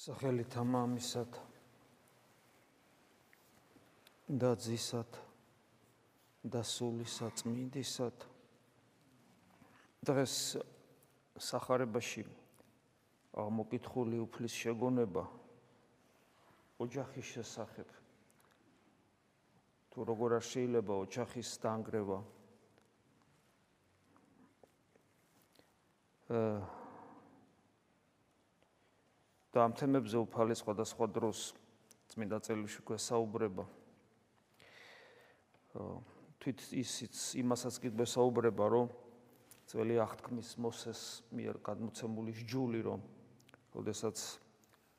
სახელითა მამისათა და ძისათა და სულისა წმინდისათა დღეს сахарებაში მოკითხული უფლის შეგონება ოჯახის შესახებ. თუ როგორ არ შეიძლება ოჯახის დაანგრევა აა და ამ თემებზე უფალი სხვადასხვა დროს წმინდა წერილში გვესაუბრება. თვით ისიც იმასაც კი გვესაუბრება, რომ ძველი აღთქმის მოსეს მიერ გადმოცემული სჯული, რომ ოდესაც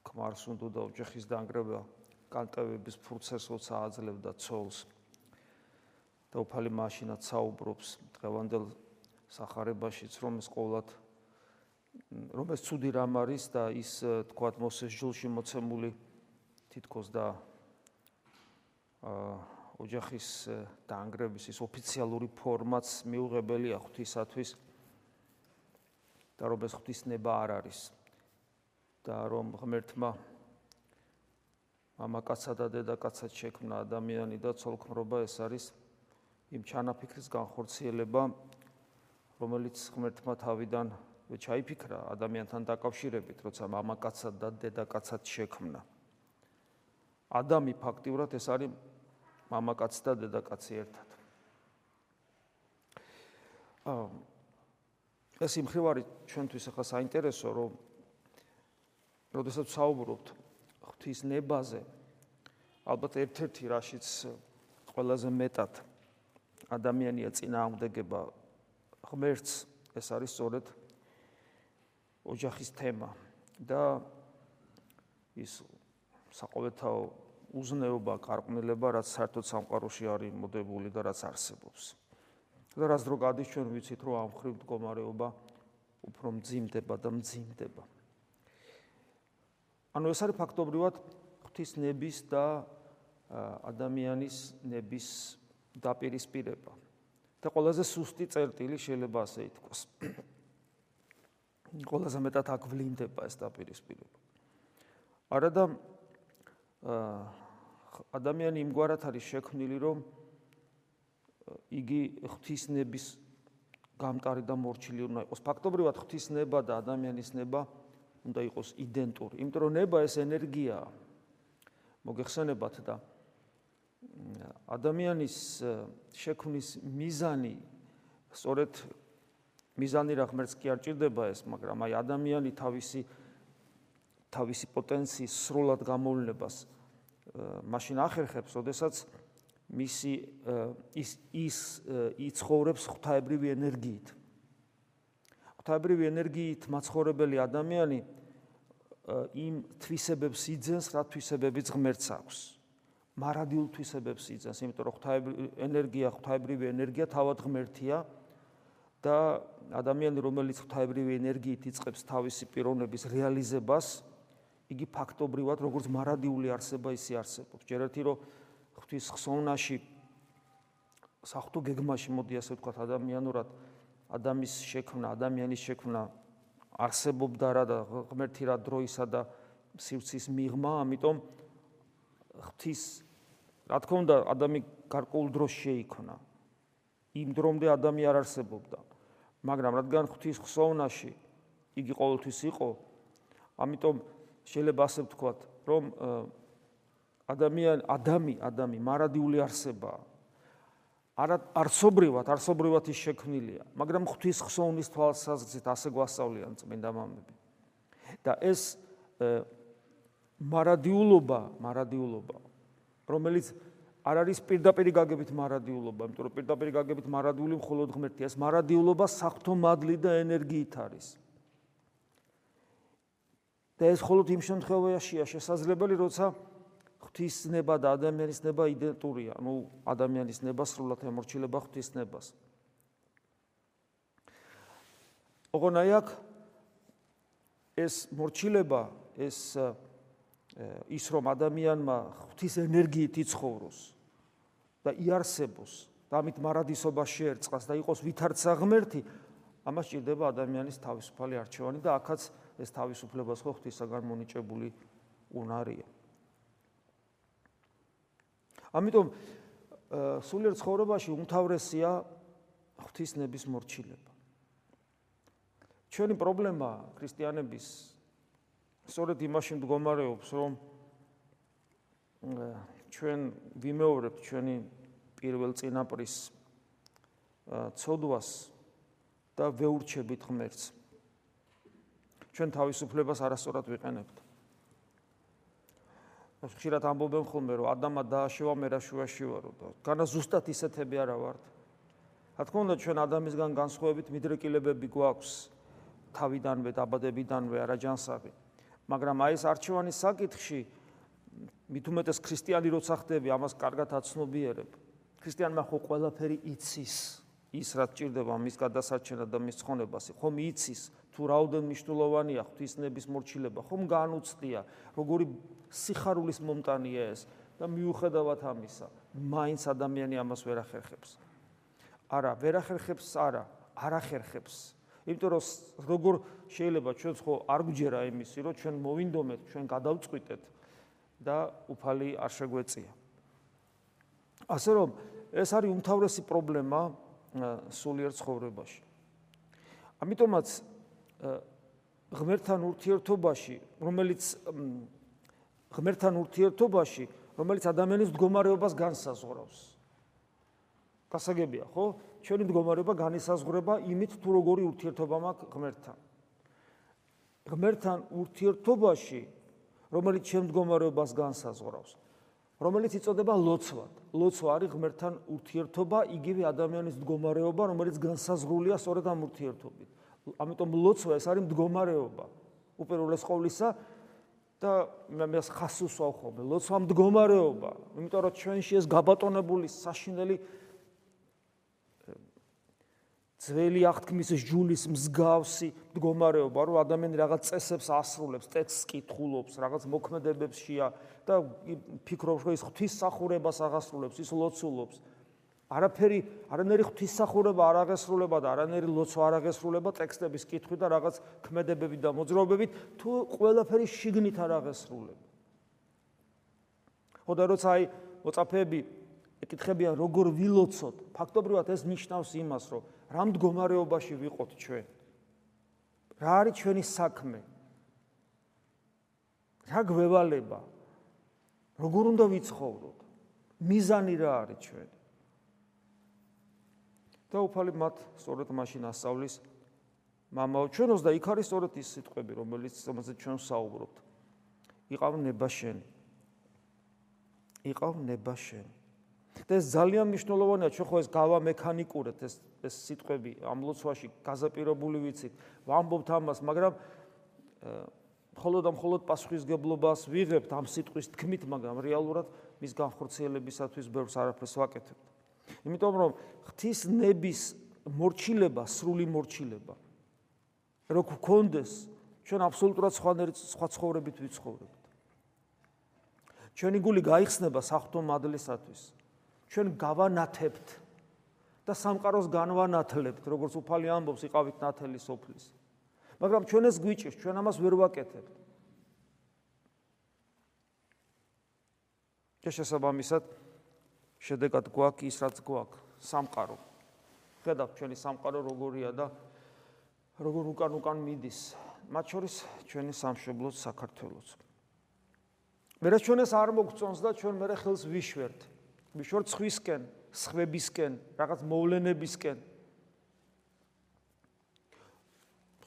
ქმარს უნდოდა ოჯახის დაანგრევა, კანტევების ფურცეს როცა აძლევდა ცოლს. და უფალი მაშინაც საუბრობს დღევანდელ სახარებაშიც, რომ ეს ყოველად რომ ეს ცუდი რამ არის და ის თქვათ მოსეს ჯულში მოცემული თითქოს და აა ოჯახის დაანგრების ის ოფიციალური ფორმაც მიუღებელია ღვთისათვის და რომ ეს ღვთისნება არ არის. და რომ ღმერთმა მამაკაცსა და დედაკაცად შექმნა ადამიანი და ცოლქმრობა ეს არის იმ ჩანაფიქრის განხორციელება რომელიც ღმერთმა თავიდან ჩაიფიქრა ადამიანთან დაკავშირებით, როცა მამაკაცად და დედაკაცად შექმნა. ადამი ფაქტიურად ეს არის მამაკაც და დედაკაცი ერთად. აა ეს იმხრივარი ჩვენთვის ახლა საინტერესო, რომ როდესაც საუბრობთ ღვთის ნებაზე, ალბათ ერთ-ერთი რაშიც ყველაზე მეტად ადამიანია წინააღმდეგება ღმერთს, ეს არის სწორედ ოჯახის თემა და ის საყოველთაო უზნეობა, კარყნილება, რაც საერთოდ სამყაროში არის მოდებული და რაც არსებობს. და რაც დრო გადის ჩვენ ვიცით, რომ ამ ხრივ მდგომარეობა უფრო მძიმდება და მძიმდება. ანუ ეს არის ფაქტობრივად ღვთის ნების და ადამიანის ნების დაპირისპირება. და ყველაზე სუსტი წერტილი შეიძლება ასე ითქვას. ყველაზე მეტად აქ ვლინდება ეს დაპირისპირება. არა და ადამიანი იმგვარად არის შექმნილი, რომ იგი ღვთისნების გამტარი და მორჩილი უნდა იყოს. ფაქტობრივად ღვთისნება და ადამიანის ნება უნდა იყოს იდენტური. იმიტომ რომ ნება ეს ენერგია მოგეხსენებათ და ადამიანის შექმნის მიზანი სწორედ მიზანი რა ღმერთს კი არ ჭირდება ეს, მაგრამ აი ადამიანი თავისი თავისი პოტენციის სრულად გამოვლენებას მაშინ ახერხებს, ოდესაც მისი ის ის იცხოვრებს ღვთაებრივი ენერგიით. ღვთაებრივი ენერგიით მაცხოვრებელი ადამიანი იმ თვისებებს იძენს, რა თვისებებიც ღმერთს აქვს. მარადიულ თვისებებს იძენს, იმიტომ რომ ღვთაებრივი ენერგია, ღვთაებრივი ენერგია თავად ღმერთია. და ადამიანი რომელიც ღვთაებრივი ენერგიით იწყებს თავისი პიროვნების რეალიზებას, იგი ფაქტობრივად როგორც მარადიული არსება ისე არსებობს. ჯერ ერთი რომ ღვთის ხსოვნაში სახთო გეგმაში მოდი ასე ვთქვათ ადამიანურად ადამიანის შექმნა, ადამიანის შექმნა არსებობდა რა და ღმერთი რა დროისა და სივრცის მიღმა, ამიტომ ღვთის რა თქმა უნდა ადამი გარკვეულ დროს შეიქმნა. იმ დრომდე ადამი არ არსებობდა. მაგრამ რადგან ღვთის ხსოვნაში იგი ყოველთვის იყო, ამიტომ შეიძლება ასე ვთქვათ, რომ ადამიან ადამი ადამი მარადიული არსება არა არსობრივად, არსობრივად ის შექმნილია, მაგრამ ღვთის ხსოვნის თვალსაზრისით ასე გვასწავლიან წმინდა მამები. და ეს მარადიულობა, მარადიულობა, რომელიც არ არის პირდაპირ გაგებით მარადიულობა, იმიტომ რომ პირდაპირ გაგებით მარადიული მხოლოდ ღმერთია, ეს მარადიულობა საფრთხო მადლი და ენერგიით არის. და ეს მხოლოდ იმ შემთხვევაშია შესაძლებელი, როცა ღვთის ნება და ადამიანის ნება იდენტურია, ну ადამიანის ნება სრულად ემორჩილება ღვთის ნებას. ოღონდ ეს მორჩილება, ეს ის რომ ადამიანმა ღვთის ენერგიით იცხოვროს და იარსებოს და ამით მარადისობა შეერწყას და იყოს ვითარცა ღმერთი ამას ჭირდება ადამიანის თავისუფალი არჩევანი და ახაც ეს თავისუფლებას ხო ღვთისაგან მონიჭებული უნარია. ამიტომ სულიერ ცხოვრებაში უმთავრესია ღვთისნების მორჩილება. ჩვენი პრობლემა ქრისტიანების სწორედ იმაში მდგომარეობს, რომ ჩვენ ვიმეორებთ ჩვენი პირველ წინაპრის ცოდვას და ვეურჩებით ღმერთს. ჩვენ თავისუფლებას არასწორად ვიყენებთ. ხშირად ამბობენ ხოლმე რომ ადამა დააშევა მე რა შუაში ვარო და განა ზუსტად ისეთები არა ვართ. რა თქმა უნდა ჩვენ ადამიანისგან განსხვავებით მიდრეკილებები გვაქვს თავიდანვე დაბადებიდანვე არაჯანსაღი. მაგრამ აი ეს არჩევანის საკითხში მით უმეტეს ქრისტიანი როცა ხდები ამას კარგად აცნობიერებ. ქრისტიანმა ხო ყველაფერი იცის ის რაც ჭირდება მის გადასარჩენად და მის ცხონებას, ხომ იცის თუ რაოდენ მნიშვნელოვანია ღვთისნების მორჩილება, ხომ განუცდია როგორი სიხარულის მომტანია ეს და მიუხედავად ამისა, მაინც ადამიანი ამას ვერ ახერხებს. არა, ვერ ახერხებს, არა, არ ახერხებს. იმიტომ რომ როგორ შეიძლება ჩვენ ხო არ გვჯერა იმისი, რომ ჩვენ მოვინდომეთ, ჩვენ გადავწყვიტეთ და უფალი არ შეგვეწია. ასე რომ ეს არის უმთავრესი პრობლემა სულიერ ცხოვრებაში. ამიტომაც ღმერთთან ურთიერთობაში, რომელიც ღმერთთან ურთიერთობაში, რომელიც ადამიანის მდგომარეობას განსაზღვრავს. გასაგებია, ხო? ჩვენი მდგომარეობა განისაზღვრება იმით, თუ როგორი ურთიერთობა მაქვს ღმერთთან. ღმერთთან ურთიერთობაში, რომელიც ჩემ მდგომარეობას განსაზღვრავს, რომელიც იწოდება ლოცვად. ლოცვა არის ღმერთთან ურთიერთობა, იგივე ადამიანის მდგომარეობა, რომელიც განსაზღვრულია სწორედ ამ ურთიერთობით. ამიტომ ლოცვა ეს არის მდგომარეობა. უპირველეს ყოვლისა, და მე მე ხას უსვავ ხოლმე ლოცვა მდგომარეობა იმიტომ რომ ჩვენში ეს გაბატონებული საშინელი ძველი აღთქმის ჯულის მსგავსი მდგომარეობა რომ ადამიანი რაღაც წესებს ასრულებს ტექსტს კითხულობს რაღაც მოქმედებებს შეა და ფიქრობს რომ ის ღვთისმსახურებას აღასრულებს ის ლოცულობს არაფერი არანერი ღვთისმსახურება არ აღესრულება და არანერი ლოცვა არ აღესრულება ტექსტების კითხვით და რაღაც ქმედებებით და მოძრაობებით თუ ყველაფერი შიგნით არ აღესრულება. ხოდა როცა აი მოწაფეები ეკითხებიან როგორ ვილოცოთ, ფაქტობრივად ეს ნიშნავს იმას, რომ რა მდგომარეობაში ვიყოთ ჩვენ. რა არის ჩვენი საქმე? რა გვევალება? როგორ უნდა ვიცხოვროთ? მიზანი რა არის ჩვენი? და უფალი მათ სწორედ მაშინ ასწავლის მამაო ჩვენოს და იქ არის სწორედ ის სიტყვები რომელიც რომელზეც ჩვენ საუბრობთ იყავ ნება შენი იყავ ნება შენი და ეს ძალიან მნიშვნელოვანია ჩვენ ხო ეს გავა მექანიკურად ეს ეს სიტყვები ამ ლოცვაში გაზაპირებული ვიცით ვამბობთ ამას მაგრამ მხოლოდ ამ მხოლოდ პასუხისგებლობას ვიღებთ ამ სიტყვის თქმით მაგრამ რეალურად მის განხორციელებისათვის ბევრს არაფერს ვაკეთებთ იმიტომ რომ ღვთის ნების მორჩილება, სრული მორჩილება რო გქონდეს, ჩვენ აბსოლუტურად სხვანაირ სხვა ცხოვრებით ვიცხოვრებთ. ჩვენი გული გაიხსნება საფრთხო მადლისათვის. ჩვენ გავანათებთ და სამყაროს განვანათლებთ, როგორც უფალი ამბობს, იყავით ნათელი სოფლის. მაგრამ ჩვენ ეს გვიჭირს, ჩვენ ამას ვერ ვაკეთებთ. ეს შესაბამისად შედეგად გვაქვს ის რაც გვაქვს სამყარო ხედავთ ჩვენი სამყარო როგორია და როგორ უკან უკან მიდის მათ შორის ჩვენი სამშობლოც საქართველოც მერე ჩვენ ეს არ მოგწონს და ჩვენ მერე ხელს ვიშვერთ ვიშვერთ სხვისკენ სხვებისკენ რაღაც მოვლენებისკენ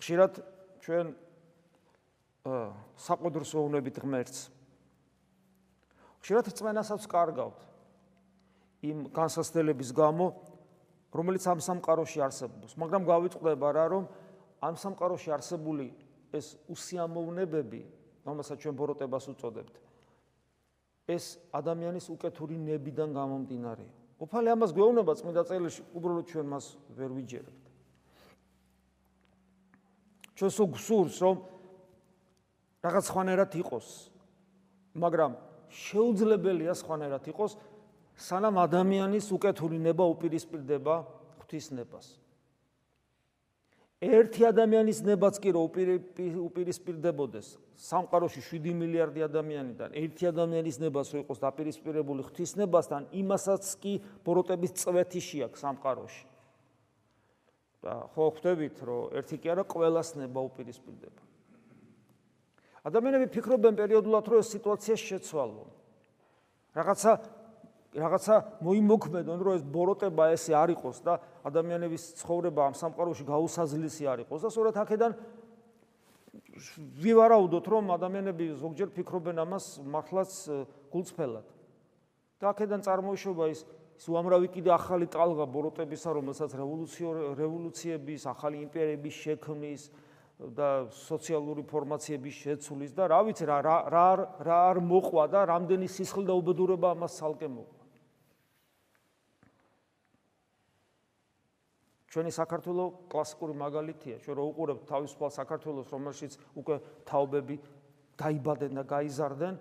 ხშირად ჩვენ საყოდროს ვოვნებით ღმერთს ხშირად წმენასაც კარგავთ იმ განსასწრების გამო, რომელიც ამ სამყაროში არსებობს. მაგრამ გავიწყდება რა, რომ ამ სამყაროში არსებული ეს უსიამოვნებები, რომელსაც ჩვენ ბოროტებას უწოდებთ, ეს ადამიანის უკეთური ნებიდან გამომდინარეა. უფალი ამას გვეუბნება წმინდა წერილში, უბრალოდ ჩვენ მას ვერ ვიჯერებთ. ჩვენ სულს რომ რაღაც ხვანერად იყოს, მაგრამ შეუძლებელია ხვანერად იყოს, სანამ ადამიანის უკეთური ნება უპირისპირდება ღვთის ნებას. ერთი ადამიანის ნებაც კი რო უპირისპირდებოდეს სამყაროში 7 მილიარდი ადამიანიდან ერთი ადამიანის ნებას რო იყოს დაპირისპირებული ღვთისნებასთან იმასაც კი ბოროტების წვეთიში აქვს სამყაროში. და ხო ხვდებით რომ ერთი კი არა ყველას ნება უპირისპირდება. ადამიანები ფიქრობენ პერიოდულად რომ ეს სიტუაცია შეცვალო რაღაცა რაღაცა მოიმოქმედონ რომ ეს ბოროტება ესე არ იყოს და ადამიანების ცხოვრება ამ სამყაროში გაუსაზლისი არ იყოს და სწორედ აქედან ვივარაუდოთ რომ ადამიანები ზოგჯერ ფიქრობენ ამას მართლაც გულწრფელად. და აქედან წარმოიშობა ის ის უამრავი კიდე ახალი ტალღა ბოროტებისა რომელსაც რევოლუციების ახალი იმპერიების შექმნის და სოციალური ფორმაციების შეცვლის და რა ვიცი რა რა რა არ მოყვა და რამდენი სისხლი და უბედურება ამას ცალკე ჩვენი საქართველო კლასიკური მაგალითია. ჩვენ რო უყურებთ თავისუფალ საქართველოს, რომელშიც უკვე თაობები დაიბადნენ და გაიზარდნენ,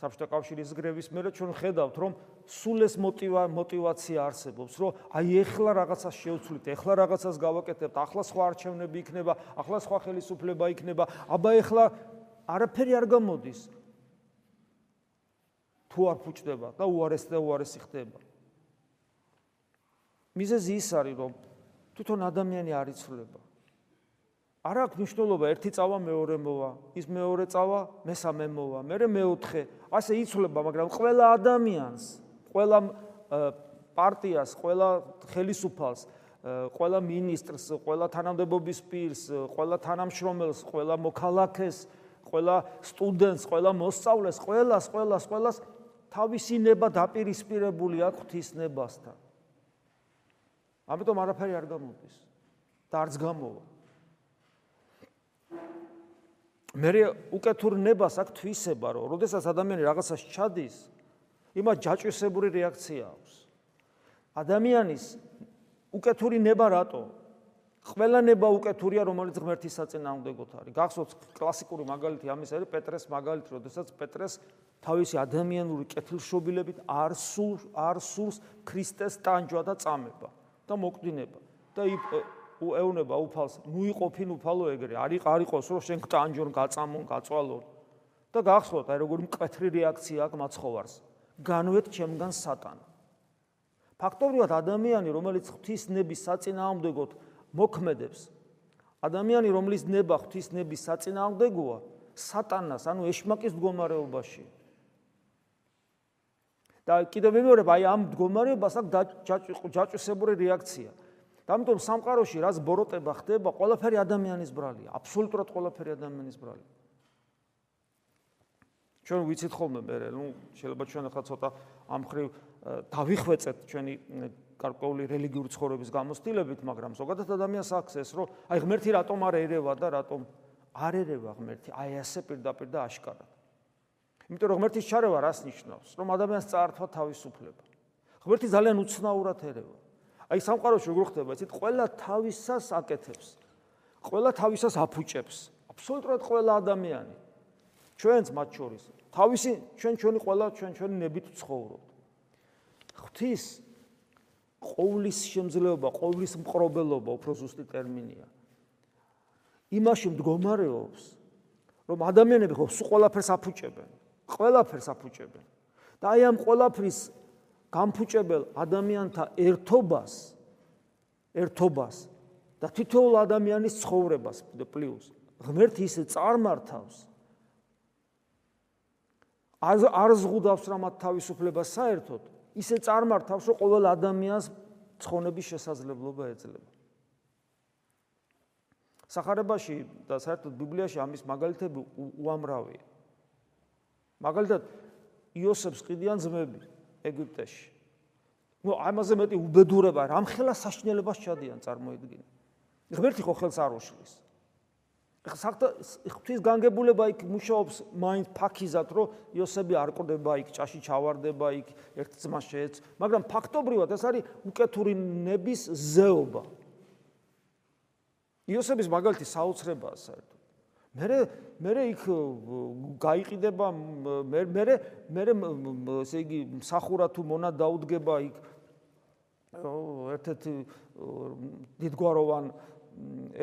საბჭოთა კავშირის გრევის მერე ჩვენ ხედავთ, რომ სულ ეს მოტივა მოტივაცია არსებობს, რომ აი ეხლა რაღაცას შევცვლით, ეხლა რაღაცას გავაკეთებთ, ახლა სხვა არჩევნები იქნება, ახლა სხვა ხელისუფლება იქნება, აბა ეხლა არაფერი არ გამოდის. თუ არ ფუჭდება და უარესი და უარესი ხდება. მიზეზი ის არის, რომ თვითონ ადამიანი არ იცვლება. არ აქვს მნიშვნელობა ერთი წავა მეორე მოვა, ის მეორე წავა მესამე მოვა, მერე მეოთხე, ასე იცვლება, მაგრამ ყველა ადამიანს, ყველა პარტიას, ყველა ხელისუფალს, ყველა მინისტრს, ყველა თანამდებობის პირს, ყველა თანამშრომელს, ყველა მოქალაქეს, ყველა სტუდენტს, ყველა მოსწავლეს, ყველას, ყველას, ყველას თავისი ნება დაპირისპირებული აქვს ღვთისნებასთან. ამიტომ არაფერი არ გამოდის და არც გამოვა. მე უკეთურ ნებას აქ თვისება, რომ ოდესაც ადამიანი რაღაცას ჩადის, იმას ჯაჭვისებური რეაქცია აქვს. ადამიანის უკეთური ნება რატო? ყველა ნება უკეთურია, რომელიც ღმერთის საწინააღმდეგოთ არის. გახსოვთ კლასიკური მაგალითი ამის არის პეტრეს მაგალითი, ოდესაც პეტრეს თავისი ადამიანური კეთილშობილებით არ სულ არ სულს ქრისტეს ტანჯვა და წამება. და მოკვდინება. და ეუნება უფალს მუიყოფინ უფალო ეგრე არ იყოს რომ შენ გტანჯონ გაწამონ გაწვალონ. და გახსოვთ აი როგორი მკვეთრი რეაქცია აქვს მაცხოვარს. განვეთ ჩემგან სატანა. ფაქტობრივად ადამიანი რომელიც ღვთის ნების საწინააღმდეგოდ მოქმედებს ადამიანი რომლის ნება ღვთის ნების საწინააღმდეგოა სატანას ანუ ეშმაკის მდგომარეობაშია და კიდევ ვიმეორებ აი ამ მდგომარეობას აქვს ჯაჭვისებური რეაქცია. და ამიტომ სამყაროში რაც ბოროტება ხდება, ყველაფერი ადამიანის ბრალია, აბსოლუტურად ყველაფერი ადამიანის ბრალია. ჩვენ ვიცით ხოლმე მე, ნუ შეიძლება ჩვენ ახლა ცოტა ამ ხრივ დავიხვეწეთ ჩვენი გარკვეული რელიგიური ცხოვრების გამოცდილებით, მაგრამ ზოგადად ადამიანს აქვს ეს, რომ აი ღმერთი რატომ არ ერევა და რატომ არ ერევა ღმერთი, აი ასე პირდაპირ და აშკარად. იმიტომ რომ ღმერთის ჩარევა რას ნიშნავს? რომ ადამიანს წაართვა თავისუფლება. ღმერთი ძალიან უცნაურად ერევა. აი სამყაროში როგორ ხდება, იცით, ყველა თავისას აკეთებს. ყველა თავისას აფუჭებს. აბსოლუტურად ყველა ადამიანი. ჩვენც მათ შორის. თავისი ჩვენ ჩვენი ყველა ჩვენ ჩვენი ნებით ცხოვრობთ. ღვთის ყოვლის შემძლეობა, ყოვლის მყრობელობა, უფრო ზუსტი ტერმინია. იმაში მდგომარეობს, რომ ადამიანები ხო სულ ყველაფერს აფუჭებენ. ყველაფერს აფუჭებენ. და აი ამ ყველაფრის გამფუჭებელ ადამიანთა ერთობას ერთობას და თითოეულ ადამიანის ცხოვრებას პლუს ღმერთი ისე წარმართავს. არ არ ზღუდავს რა მათ თავისუფლებას საერთოდ ისე წარმართავს რომ ყოველ ადამიანს ცხონების შესაძლებლობა ეძლევა სახარებაში და საერთოდ ბიბლიაში ამის მაგალითები უამრავია მაგალითად იოსებს ყიდიან ძმები ეგვიპტეში. ნუ ამაზე მეტი უბედურება რამხელა საშნელებას ჩადიან წარმოიდგინე. ღმერთი ხო ხელს არ უშლის. საფთა ღვთის განგებულება იქ მუშაობს მაინც ფაქიზად რომ იოსები არ ყდება იქ ჭაში ჩავარდება იქ ერთ ძმას შეეც მაგრამ ფაქტობრივად ეს არის უკეთური ნების ზეობა იოსების მაგალითი საოცრებაა საერთოდ მე მე იქ გაიყიდება მე მე მე ესე იგი მსახურა თუ მონა დაუდგება იქ ერთ-ერთ დიდგვაროვან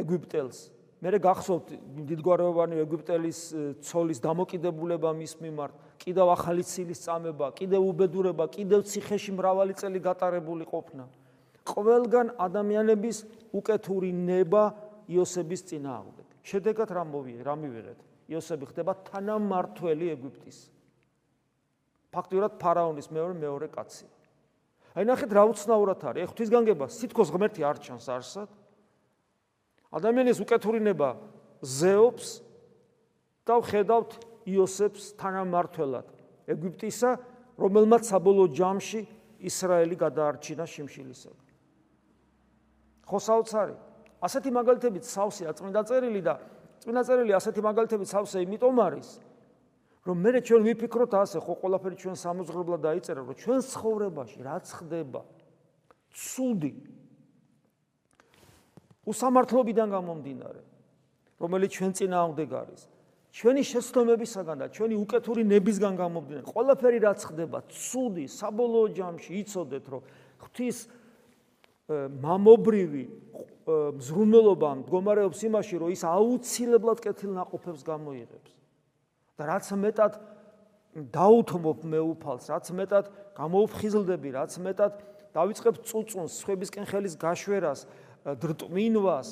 ეგვიპტელს მე გახსოვთ დიდგვაროვანი ეგვიპტელის ცოლის დამოკიდებულება მის მიმართ, კიდევ ახალი ცილის წამება, კიდევ უბედურება, კიდევ ციხეში მრავალი წელი გატარებული ყოფნა. ყველგან ადამიანების უკეთური ნება იოსების წინააღმდეგ. შედეგად რა მოვიე, რა მივიღეთ? იოსები ხდება თანამართველი ეგვიპტის. ფაქტიურად ფარაონის მეორე მეორე კაცი. აი ნახეთ რა უცნაურად არის. ეხთვისგანგება სითქოს ღმერთი არ ჩანს არსად. ადამიანის უკეთურინება ზეობს და ხედავთ იოსებს თანამართველად ეგვიპტისა, რომელმაც საბოლოო ჯამში ისრაელი გადაარჩინა შიმშილისაგან. ხო საოცარი. ასეთი მაგალითები ცავსია წმინდა წერილი და წმინდა წერილი ასეთი მაგალითები ცავსე იმიტომ არის, რომ მე ჩვენ ვიფიქროთ ასე, ხო ყველაფერი ჩვენ სამოძღრებლად დაიწერა, რომ ჩვენ ცხოვრებაში რაც ხდება, ცუდი უსამართლობიდან გამომდინარე, რომელიც ჩვენ წინააღმდეგ არის, ჩვენი შეცდომებისაგან და ჩვენი უკეთური ნებისგან გამომდინარე, ყველაფერი რაც ხდება, ცუდი, საბოლოო ჯამში იცოდეთ, რომ ღვთის მამობრივი მზრუნველობა მდგომარეობს იმაში, რომ ის აუცილებლად კეთილ ناقოფებს გამოიღებს. და რაც მეტად დაუთმობ მეუფალს, რაც მეტად გამოვფხიზლდები, რაც მეტად დავიწყებ წუწუნს, სხვებისკენ ხელის გაშვერას, დრტმინვას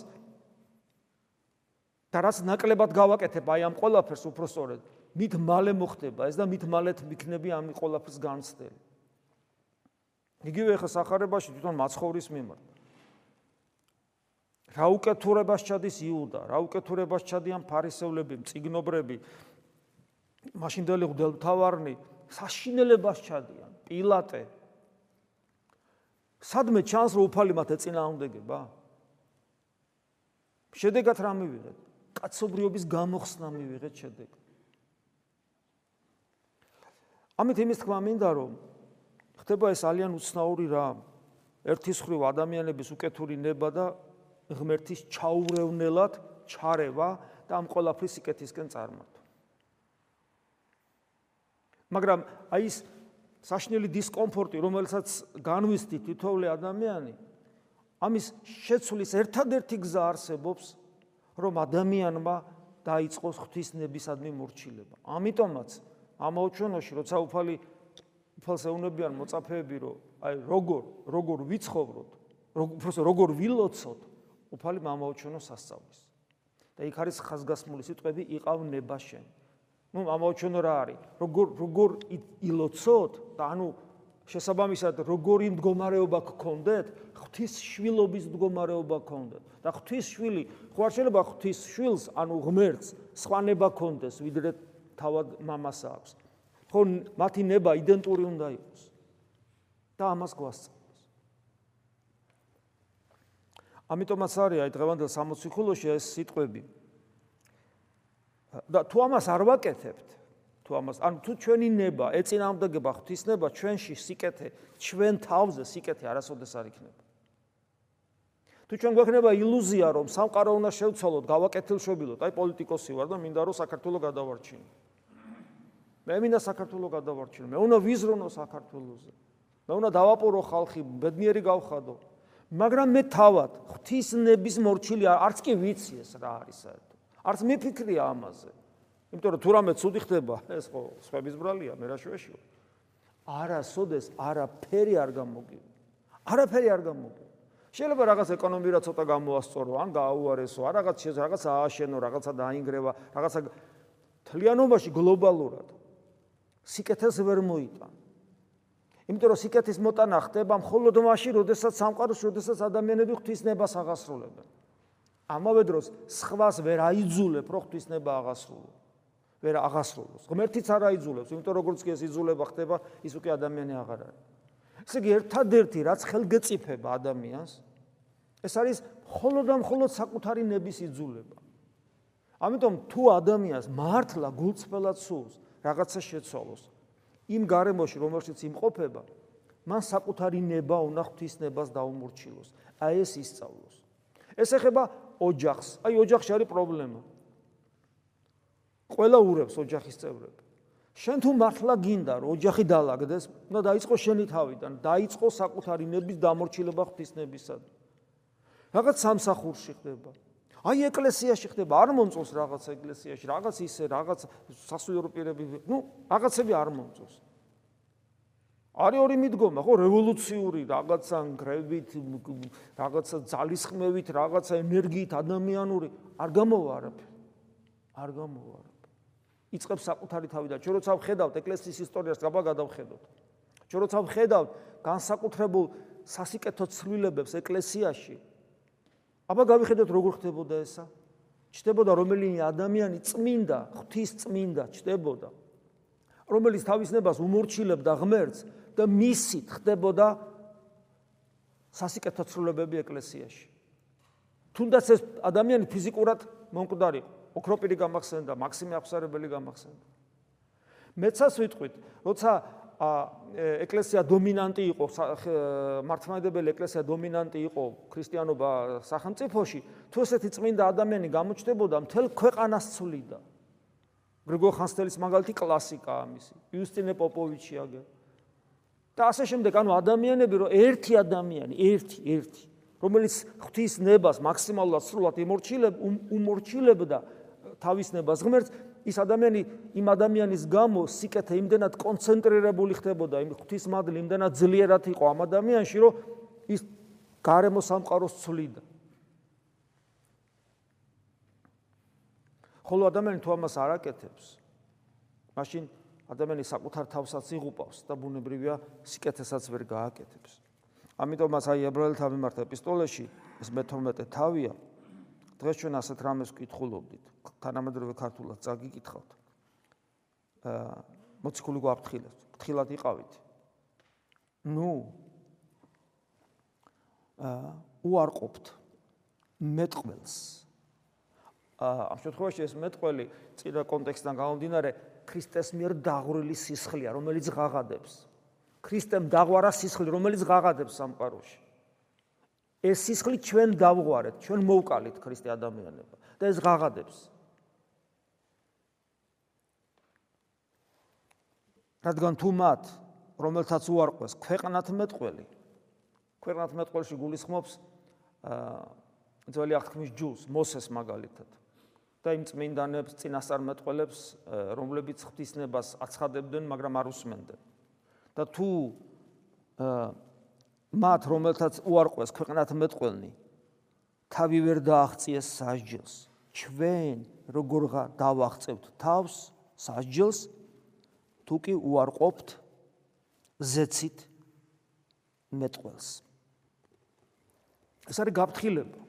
და რაც ნაკლებად გავაკეთებ აი ამ ყველაფერს უფრო სწორედ, მით მალე მოხდება ეს და მით მალეთ მიქნები ამ ყველაფერს განცდელი. იგივე ხა სახარებაში თვითონ მაცხოვრის მიმართ. რა უკეთურებას ჩადის იუდა რა უკეთურებას ჩადიან ფარისევლები მწიგნობრები მაშინდელი ღვთელმთავარნი საშინელებას ჩადიან პილატე სადმე ჩანს რომ უფალი მათ ეწინააღმდეგება შედეგად რა მივიღეთ? კაცობრიობის გამოხსნა მივიღეთ შედეგად. ამით იმის თქმა მინდა რომ ხდება ეს ძალიან უცნაური რა. ერთის ხრივ ადამიანების უკეთური ნება და ღმერთის ჩაურევნელად ჩარევა და ამ ყოლაფრის სიკეთისკენ წარმართვა. მაგრამ აი ეს საშნელი დისკომფორტი, რომელსაც განვისთი თითოეული ადამიანი, ამის შეცვლის ერთადერთი გზა არსებობს, რომ ადამიანმა დაიწყოს ღვთისნებისადმი მორჩილება. ამიტომაც ამაოჩვენოში, როცა უფალი უფალს ეუნებიან მოწაფეები, რომ აი როგორ როგორ ვიცხოვროთ, უბრალოდ როგორ ვილოცოთ, უფალი ამაოჩვენოს სასწაულის. და იქ არის ხაზგასმული სიტყვები იყავ ნება შენ. ნუ ამაოჩვენო რა არის? როგორ როგორ ილოცოთ და ანუ შესაბამისად როგორი მდგომარეობა გქონდეთ ღვთის შვილობის მდგომარეობა გქონდეთ და ღვთის შვილი ხო არ შეიძლება ღვთის შვილს ანუ ღმერთს სხვანება გქონდეს ვიდრე თავად მამას აქვს ხო მათი ნება იდენტური უნდა იყოს და ამას გვასწავლოს ამიტომაც არის დღევანდელ 60 ხულოში ეს სიტყვები. და თუ ამას არ ვაკეთებთ თუ ამას ანუ თუ ჩვენი ნება ეწინააღმდეგება ღვთისნება ჩვენში სიკეთე ჩვენ თავზე სიკეთე არასოდეს არ იქნება. თუ ჩვენ გვექნება ილუზია რომ სამყარო უნდა შევცვალოთ გავაკეთილშობილოთ აი პოლიტიკოსი ვარ და მინდა რომ საქართველოს გადავარჩინო. მე მინდა საქართველოს გადავარჩინო მე უნდა ვიზრუნო საქართველოსზე მე უნდა დავაპორო ხალხი ბედნიერი გავხადო მაგრამ მე თავად ღვთისნების მორჩილი არც კი ვიცი ეს რა არის საერთოდ არც მიფიქრია ამაზე იმიტომ რომ თუ რამე ცუდი ხდება, ეს ხო სხვების ბრალია, მე რა შეეშიო. არასოდეს არაფერი არ გამოგივი. არაფერი არ გამოგივი. შეიძლება რაღაც ეკონომია ცოტა გამოასწორო, ან გააუარესო, ან რაღაც შეზ რაღაც ააშენო, რაღაცა დაინგრევა, რაღაცა თლიანობაში გლობალურად. სიკეთეს ვერ მოიტან. იმიტომ რომ სიკეთის მოტანა ხდება მხოლოდ მაშინ, როდესაც სამყაროს, როდესაც ადამიანები ღვთისნებას აღასრულებენ. ამავე დროს სხვას ვერ აიძულებ, რომ ღვთისნება აღასრულოს. ვერ აღასრულოს. ღმერთიც არ აიძულებს, იმიტომ როგორც კი ეს იძულება ხდება, ის უკვე ადამიანი აღარ არის. ესე იგი, ერთადერთი რაც ხელგეწიფება ადამიანს, ეს არის მხოლოდ და მხოლოდ საკუთარი ნების იძულება. ამიტომ თუ ადამიანს მართლა გულწრფელად სულს რაღაცა შეცვალოს, იმ გარემოში, რომელშიც იმყოფება, მან საკუთარი ნება უნდა ღვთისნებას დაუმორჩილოს. აი ეს ისწავლოს. ეს ეხება ოჯახს. აი ოჯახში არის პრობლემა. ყველა ურევს ოჯახის წევრები. შენ თუ მართლა გინდა რომ ოჯახი დაალაგდეს, უნდა დაიწყო შენი თავიდან, დაიწყო საკუთარი ნების დამორჩილება ღვთისნებისად. რაღაც სამსახურში ხდება. აი ეკლესიაში ხდება, არ მომწონს რაღაც ეკლესიაში, რაღაც ისე, რაღაც სასულიერო პირები, ну, რაღაცები არ მომწონს. არის ორი მიდგომა, ხო, რევოლუციური რაღაცა გრევით, რაღაცა ძალისხმევით, რაღაცა ენერგიით ადამიანური არ გამოვა არაფერი. არ გამოვა არაფერი. იწებს საკუთარი თავი და ჩვენ როცა ვხედავთ ეკლესიის ისტორიას, გაბა გადავხედოთ. ჩვენ როცა ვხედავთ განსაკუთრებულ სასიკეთო ცვლილებებს ეკლესიაში, აბა გავიხედოთ როგორ ხდებოდა ესა? ჩდებოდა რომელიმე ადამიანი წმინდა, ღვთის წმინდა ჩდებოდა. რომელიც თავის ნებას უმორჩილებდა ღმერთს და მისით ხდებოდა სასიკეთო ცვლილებები ეკლესიაში. თუნდაც ეს ადამიანი ფიზიკურად მომკვდარი, ოქროპირი გამახსენდა, მაქსიმე აღსარებელი გამახსენდა. მეცას ვიტყვით, როცა ეკლესია დომინანტი იყო მართლმადიდებელი ეკლესია დომინანტი იყო ქრისტიანობა სახელმწიფოში. თუ ესეთი წმინდა ადამიანი გამოჩნდებოდა მთელ ქვეყანას ცვლიდა. გრიგორ ხანძთელის მაგალითი კლასიკაა ამისი იუსტინე პოპოვიჩი აგერ. და ასე შემდეგ ანუ ადამიანები რომ ერთი ადამიანი ერთი ერთი რომელიც ღვთის ნებას მაქსიმალურად სრულად იმორჩილებდა თავის ნებას ღმერთს ის ადამიანი იმ ადამიანის გამო სიკეთე იმდენად კონცენტრირებული ხდებოდა იმ ღვთის მადლი იმდენად ძლიერად იყო ამ ადამიანში რომ ის გარემო სამყაროს ცვლიდა. ხოლო ადამიანი თუ ამას არ აკეთებს მაშინ ადამიანი საკუთარ თავსაც იღუპავს და ბუნებრივია სიკეთესაც ვერ გააკეთებს. ამიტომაც აი ებრაელთა მიმართ ეპისტოლეში ეს მე-12 თავია. დღეს ჩვენ ასეთ რამეს ვკითხულობდით. თანამედროვე ქართულად წაგიკითხავთ. აა მოციქული გვაფრთხილებს. ფრთხილად იყავით. ნუ აა უარყოფთ მეტყველს. აა ამ შემთხვევაში ეს მეტყველი წინა კონტექსტიდან გამომდინარე ქრისტეს მიერ დაღვრილი სისხლია, რომელიც ღაღადებს. ქრისტემ დაღვარა სისხლი, რომელიც ღაღადებს სამყაროში. ეს სისხლი ჩვენ დავღვარეთ, ჩვენ მოვკალით ქრისტე ადამიანება და ეს ღაღადებს. რადგან თუ მათ, რომელთაც უარყვეს ქვეყნათ მეტყველი, ქვეყნათ მეტყველში გულისხმობს აა ძველი აღთქმის ჯულს, მოსეს მაგალითად. და იმ წმინდანებს, წინასწარ მეტყველებს, რომლებიც ღვთისნებას აცხადებდნენ, მაგრამ არ უსმენდნენ. და თუ აა მათ რომელთაც უარყვეს ქვეყნად მეტყველნი თავი ვერ დააღწიეს სასჯელს ჩვენ როგორ დავაღწევთ თავს სასჯელს თუ კი უარყოფთ ზეცით მეტყველს ეს არის გაფრთხილება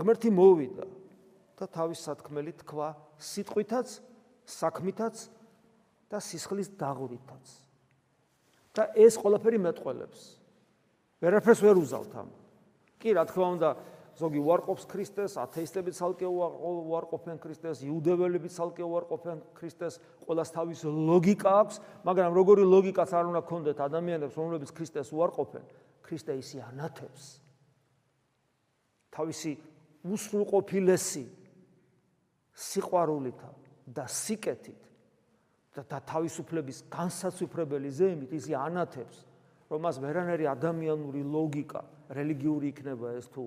ღმერთი მოვიდა და თავის სათქმელი თქვა სიტყვითაც საქმითაც და სისხლის დაღვრითაც და ეს ყველაფერი მეტყველებს. ვერაფერს ვერ უზავთ ამ. კი, რა თქმა უნდა, ზოგი უარყოფს ქრისტეს, ათეისტები ცალკე უარყოფენ ქრისტეს, იუდეველები ცალკე უარყოფენ ქრისტეს, ყოველას თავის ლოგიკა აქვს, მაგრამ როგორი ლოგიკაც არ უნდა გქონდეთ ადამიანებს, რომლებიც ქრისტეს უარყოფენ, ქრისტე ისი ანათებს. თავისი უსრულყოფილესი სიყვარულით და სიკეთით და თავისუფლების განსაცვიფრებელი ზეიმით ისი ანათებს რომ მას ვერანაირი ადამიანური ლოგიკა რელიგიური იქნება ეს თუ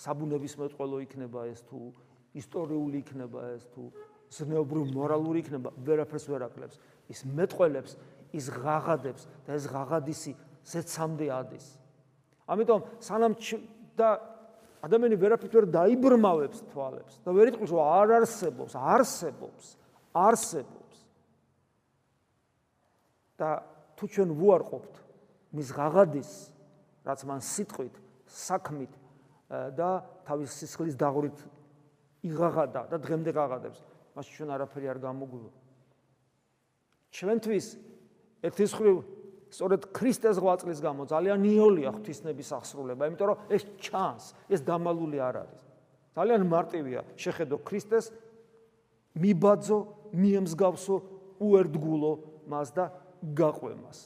საბუნების მეტყველო იქნება ეს თუ ისტორიული იქნება ეს თუ ზნეობრივ მორალური იქნება ვერაფერს ვერ აკლებს. ის მეტყველებს ის ღაღადებს და ეს ღაღადისი ზეცამდე ადის. ამიტომ სანამ და ადამიანი ვერაფერს ვერ დაიბრმავებს თვალებს და ვერ იტყვის რომ არ არსებობს არსებობს არსებობს. და თუ ჩვენ ვუარყოფთ მის ღაღადის რაც მან სიტყვით, საქმით და თავის სისხლის დაღვრით იღაღადა და დღემდე ღაღადებს, მაშინ ჩვენ არაფერი არ გამოგვივა. ჩვენთვის ერთის ხრივ სწორედ ქრისტეს ღვაწლის გამო ძალიან ნიოლია ღვთისნების აღსრულება, იმიტომ რომ ეს ჩანს, ეს დამალული არ არის. ძალიან მარტივია შეხედო ქრისტეს მიბაძო, მიემსგავსო, უერთგულო მას და გაყვემას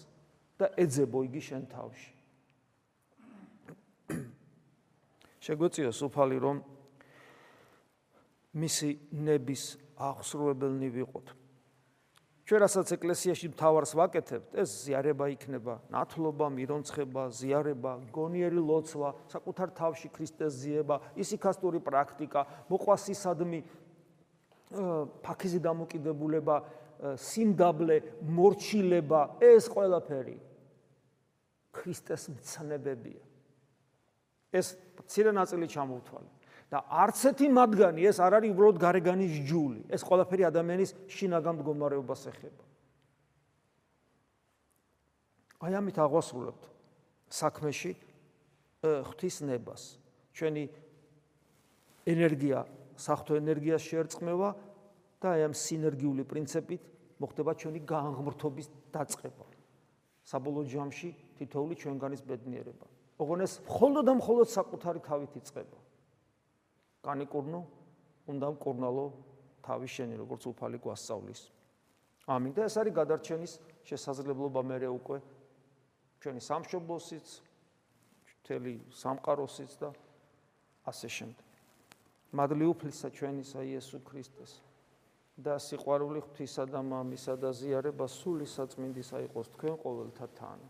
და ეძებო იგი შენ თავში. შეგვეციო სუფალი რომ მისი ნების აღსრულებელნი ვიყოთ. ჩვენ რასაც ეკლესიაში მთავარს ვაკეთებთ, ეს ზიარება იქნება, ნათლობა, მირონცხება, ზიარება, გონიერი ლოცვა, საკუთარ თავში ქრისტეს ზიება, ისიქასტური პრაქტიკა, მოყვასისადმი ფაქიზი დამოკიდებულება, სიმდაბლე, მორჩილება, ეს ყველაფერი ქრისტეს მცნებებია. ეს ცირე ნაწილი ჩამოვთვალე. და არც ერთი მათგანი ეს არ არის უბრალოდ გარეგანის ჯული. ეს ყველაფერი ადამიანის შინაგან მდგომარეობას ეხება. აი ამით აღვასრულებთ საქმეში ღვთის ნებას. ჩვენი ენერგია, საფრთხე ენერგიას შეერწყმევა და აი ამ სინერგიული პრინციპით მოხდება ჩვენი განღმრთობის დაწყება. საბოლოო ჯამში თითოეული ჩვენგანის ბედნიერება. ოღონდ ეს მხოლოდ და მხოლოდ საკუთარი თავით იწყება. განიკურნო, უნდა მკურნალო თავის შენი, როგორც უფალი გვასწავლის. ამინ და ეს არის გადარჩენის შესაძლებლობა მეરે უკვე ჩვენი სამშობლოსიც, მთელი სამყაროსიც და ასე შემდეგ. მადლი უფლისა ჩვენისა იესო ქრისტეს და სიყვარული ღვთისა და მამისა და ზიარება სული საწმინდისა იყოს თქვენ ყოველთა თან.